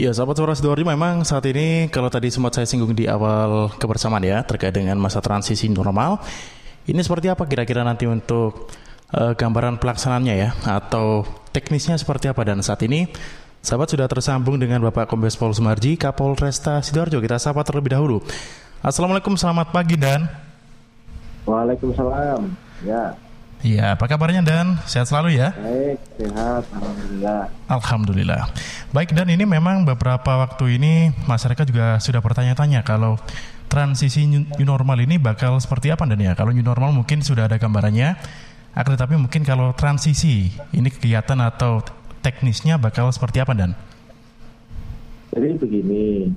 Ya, sahabat suara Sidoarjo memang saat ini kalau tadi sempat saya singgung di awal kebersamaan ya terkait dengan masa transisi normal. Ini seperti apa kira-kira nanti untuk uh, gambaran pelaksanaannya ya atau teknisnya seperti apa dan saat ini sahabat sudah tersambung dengan Bapak Kombes Pol Sumarji Kapolresta Sidoarjo. Kita sapa terlebih dahulu. Assalamualaikum, selamat pagi dan. Waalaikumsalam. Ya. Iya, apa kabarnya Dan? Sehat selalu ya? Baik, sehat, alhamdulillah. Alhamdulillah. Baik Dan, ini memang beberapa waktu ini masyarakat juga sudah bertanya-tanya kalau transisi new normal ini bakal seperti apa Dan ya? Kalau new normal mungkin sudah ada gambarannya, akan tetapi mungkin kalau transisi ini kegiatan atau teknisnya bakal seperti apa Dan? Jadi begini,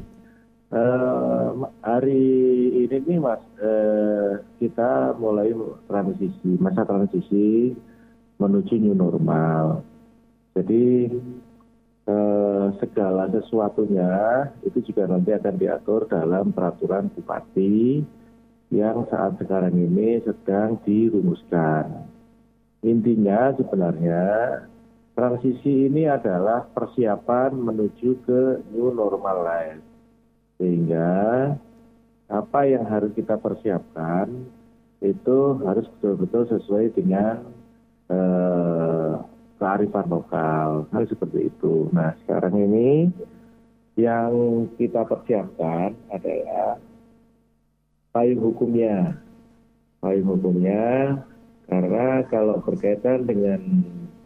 Uh, hari ini mas uh, kita mulai transisi masa transisi menuju new normal. Jadi uh, segala sesuatunya itu juga nanti akan diatur dalam peraturan bupati yang saat sekarang ini sedang dirumuskan. Intinya sebenarnya transisi ini adalah persiapan menuju ke new normal life sehingga apa yang harus kita persiapkan itu harus betul-betul sesuai dengan eh, kearifan lokal, harus seperti itu. Nah sekarang ini yang kita persiapkan adalah payung hukumnya, payung hukumnya karena kalau berkaitan dengan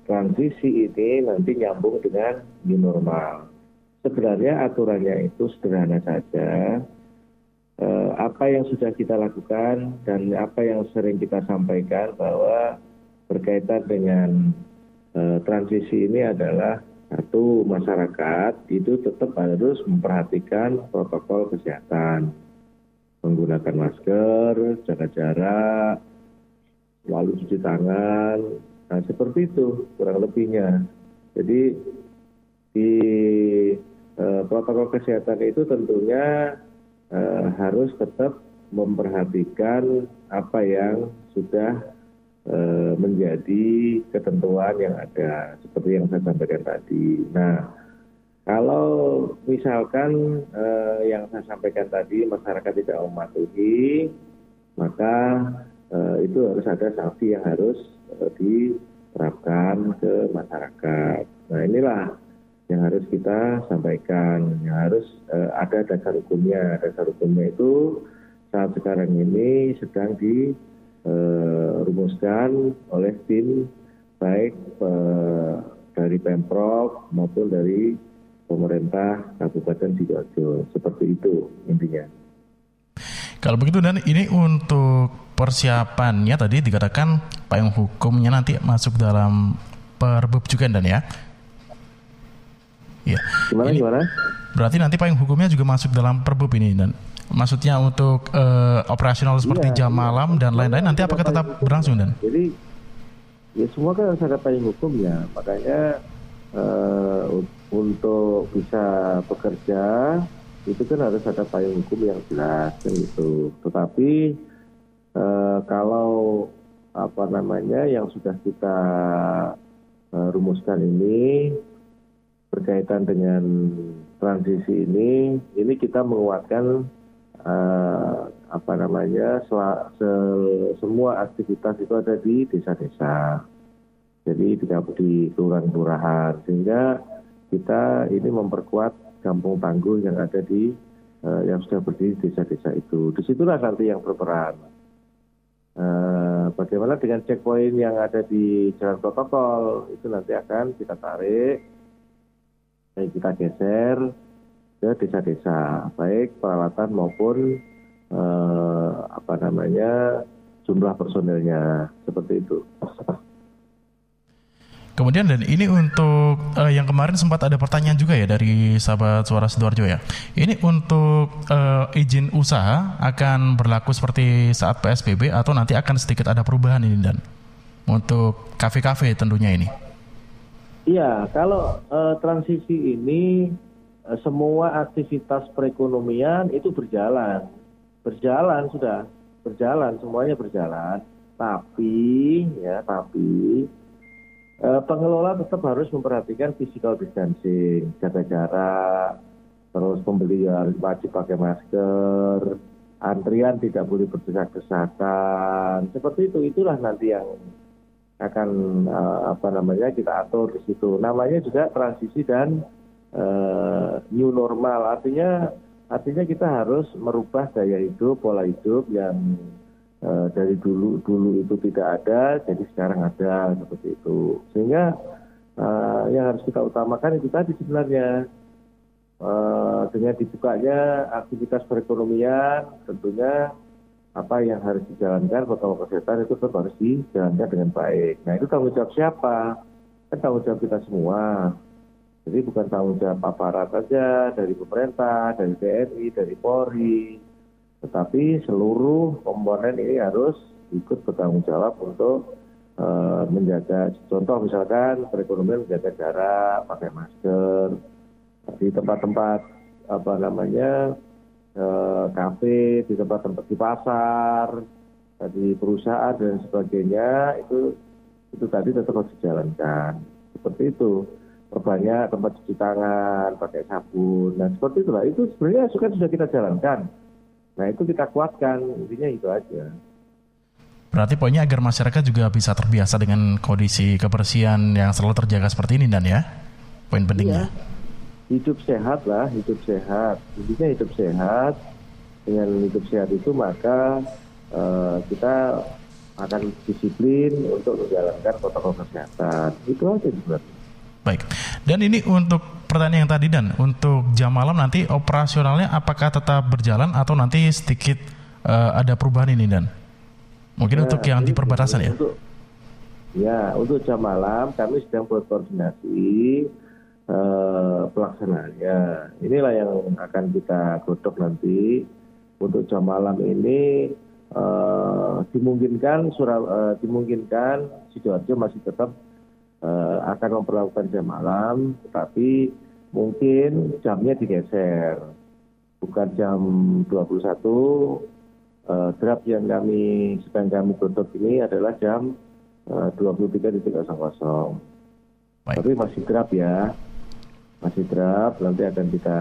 transisi ini nanti nyambung dengan new normal sebenarnya aturannya itu sederhana saja. Eh, apa yang sudah kita lakukan dan apa yang sering kita sampaikan bahwa berkaitan dengan eh, transisi ini adalah satu masyarakat itu tetap harus memperhatikan protokol kesehatan, menggunakan masker, jaga jarak, selalu cuci tangan, nah seperti itu kurang lebihnya. Jadi di Eh, protokol kesehatan itu tentunya uh, harus tetap memperhatikan apa yang sudah uh, menjadi ketentuan yang ada seperti yang saya sampaikan tadi. Nah, kalau misalkan uh, yang saya sampaikan tadi masyarakat tidak mematuhi, maka uh, itu harus ada sanksi yang harus uh, diterapkan ke masyarakat. Nah, inilah yang harus kita sampaikan, yang harus uh, ada dasar hukumnya. Dasar hukumnya itu saat sekarang ini sedang dirumuskan uh, oleh tim baik uh, dari Pemprov maupun dari pemerintah Kabupaten Sidoarjo. Seperti itu intinya. Kalau begitu dan ini untuk persiapannya tadi dikatakan payung hukumnya nanti masuk dalam perbub juga dan ya Iya. Gimana ini, gimana? Berarti nanti payung hukumnya juga masuk dalam perbub ini dan maksudnya untuk uh, operasional seperti iya, jam iya. malam dan lain-lain nanti apakah tetap berlangsung dan? Jadi ya semua kan harus ada payung hukum ya makanya uh, untuk bisa bekerja itu kan harus ada payung hukum yang jelas kan gitu. Tetapi uh, kalau apa namanya yang sudah kita uh, rumuskan ini berkaitan dengan transisi ini, ini kita menguatkan uh, apa namanya se, semua aktivitas itu ada di desa-desa. Jadi tidak di kelurahan-kelurahan sehingga kita ini memperkuat kampung tangguh yang ada di uh, yang sudah berdiri desa-desa itu. Di situlah nanti yang berperan. Uh, bagaimana dengan checkpoint yang ada di jalan protokol itu nanti akan kita tarik kita geser ke desa-desa, baik peralatan maupun eh, apa namanya jumlah personilnya seperti itu. Kemudian dan ini untuk uh, yang kemarin sempat ada pertanyaan juga ya dari sahabat suara sidoarjo ya. Ini untuk uh, izin usaha akan berlaku seperti saat PSBB atau nanti akan sedikit ada perubahan ini dan untuk kafe-kafe tentunya ini. Iya, kalau uh, transisi ini uh, semua aktivitas perekonomian itu berjalan, berjalan sudah, berjalan semuanya berjalan. Tapi ya, tapi Uh, pengelola tetap harus memperhatikan physical distancing, jaga jarak, terus pembeli harus wajib pakai masker, antrian tidak boleh berdesak-desakan, seperti itu itulah nanti yang akan uh, apa namanya kita atur di situ. Namanya juga transisi dan uh, new normal, artinya artinya kita harus merubah gaya hidup, pola hidup yang uh, dari dulu dulu itu tidak ada, jadi sekarang ada seperti itu. Sehingga uh, yang harus kita utamakan itu tadi sebenarnya uh, dengan dibukanya aktivitas perekonomian, tentunya apa yang harus dijalankan protokol kesehatan itu tetap harus dijalankan dengan baik. Nah itu tanggung jawab siapa? Kan tanggung jawab kita semua. Jadi bukan tanggung jawab aparat saja dari pemerintah, dari TNI, dari Polri, tetapi seluruh komponen ini harus ikut bertanggung jawab untuk uh, menjaga contoh misalkan perekonomian menjaga jarak pakai masker di tempat-tempat apa namanya uh, kafe di tempat-tempat di pasar di perusahaan dan sebagainya itu itu tadi tetap harus dijalankan seperti itu perbanyak tempat cuci tangan pakai sabun dan seperti itulah itu sebenarnya sudah kita jalankan Nah itu kita kuatkan, intinya itu aja. Berarti poinnya agar masyarakat juga bisa terbiasa dengan kondisi kebersihan yang selalu terjaga seperti ini dan ya, poin pentingnya. Iya. Hidup sehat lah, hidup sehat. Intinya hidup sehat. Dengan hidup sehat itu maka uh, kita akan disiplin untuk menjalankan protokol kesehatan. Itu aja sebenarnya. Baik. Dan ini untuk pertanyaan yang tadi dan untuk jam malam nanti operasionalnya apakah tetap berjalan atau nanti sedikit uh, ada perubahan ini dan mungkin nah, untuk yang di perbatasan ya. Untuk, ya untuk jam malam kami sedang berkoordinasi uh, pelaksanaannya. Inilah yang akan kita godok nanti untuk jam malam ini uh, dimungkinkan surah uh, dimungkinkan sidoarjo masih tetap uh, akan memperlakukan jam malam, tetapi mungkin jamnya digeser. Bukan jam 21, uh, draft yang kami sedang kami tutup ini adalah jam uh, 23.00. Tapi masih draft ya, masih draft. Nanti akan kita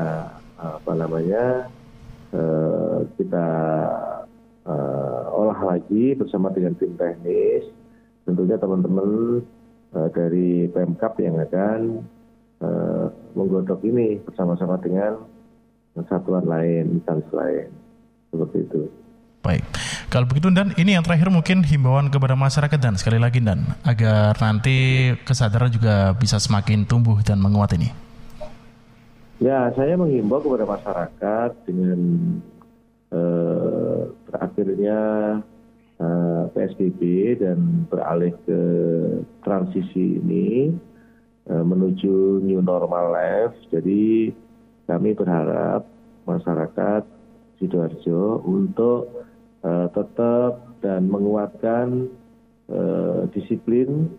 uh, apa namanya uh, kita uh, olah lagi bersama dengan tim teknis. Tentunya teman-teman uh, dari Pemkap yang akan uh, menggodok ini bersama-sama dengan satuan lain, instansi lain. Seperti itu. Baik, kalau begitu dan ini yang terakhir mungkin himbauan kepada masyarakat dan sekali lagi dan agar nanti kesadaran juga bisa semakin tumbuh dan menguat ini. Ya, saya menghimbau kepada masyarakat dengan eh, terakhirnya uh, eh, PSBB dan beralih ke transisi ini uh, menuju new normal life. Jadi kami berharap masyarakat Sidoarjo untuk uh, tetap dan menguatkan uh, disiplin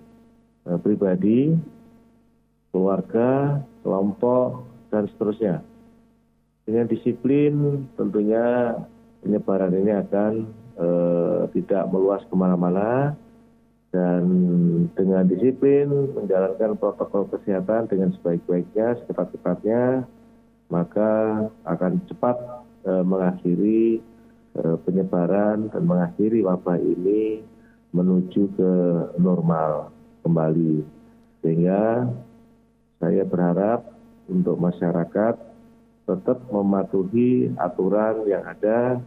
uh, pribadi, keluarga, kelompok, dan seterusnya. Dengan disiplin tentunya penyebaran ini akan eh, tidak meluas ke mana-mana dan dengan disiplin menjalankan protokol kesehatan dengan sebaik-baiknya, secepat-cepatnya, maka akan cepat eh, mengakhiri eh, penyebaran dan mengakhiri wabah ini menuju ke normal kembali. Sehingga saya berharap untuk masyarakat tetap mematuhi aturan yang ada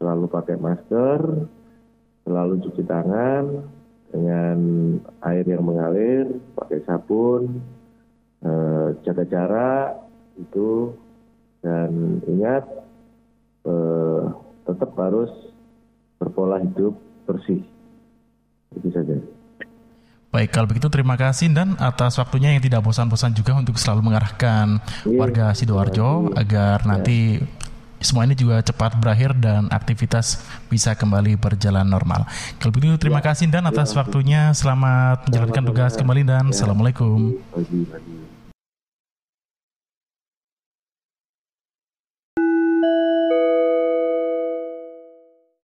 selalu pakai masker, selalu cuci tangan dengan air yang mengalir, pakai sabun, eh, jaga jarak itu dan ingat eh, tetap harus berpola hidup bersih. Itu saja. Baik, kalau begitu terima kasih dan atas waktunya yang tidak bosan-bosan juga untuk selalu mengarahkan iya, warga Sidoarjo agar ya. nanti semua ini juga cepat berakhir dan aktivitas bisa kembali berjalan normal. Kalau begitu terima ya. kasih dan atas ya, waktunya. Selamat menjalankan tugas kembali dan ya. assalamualaikum.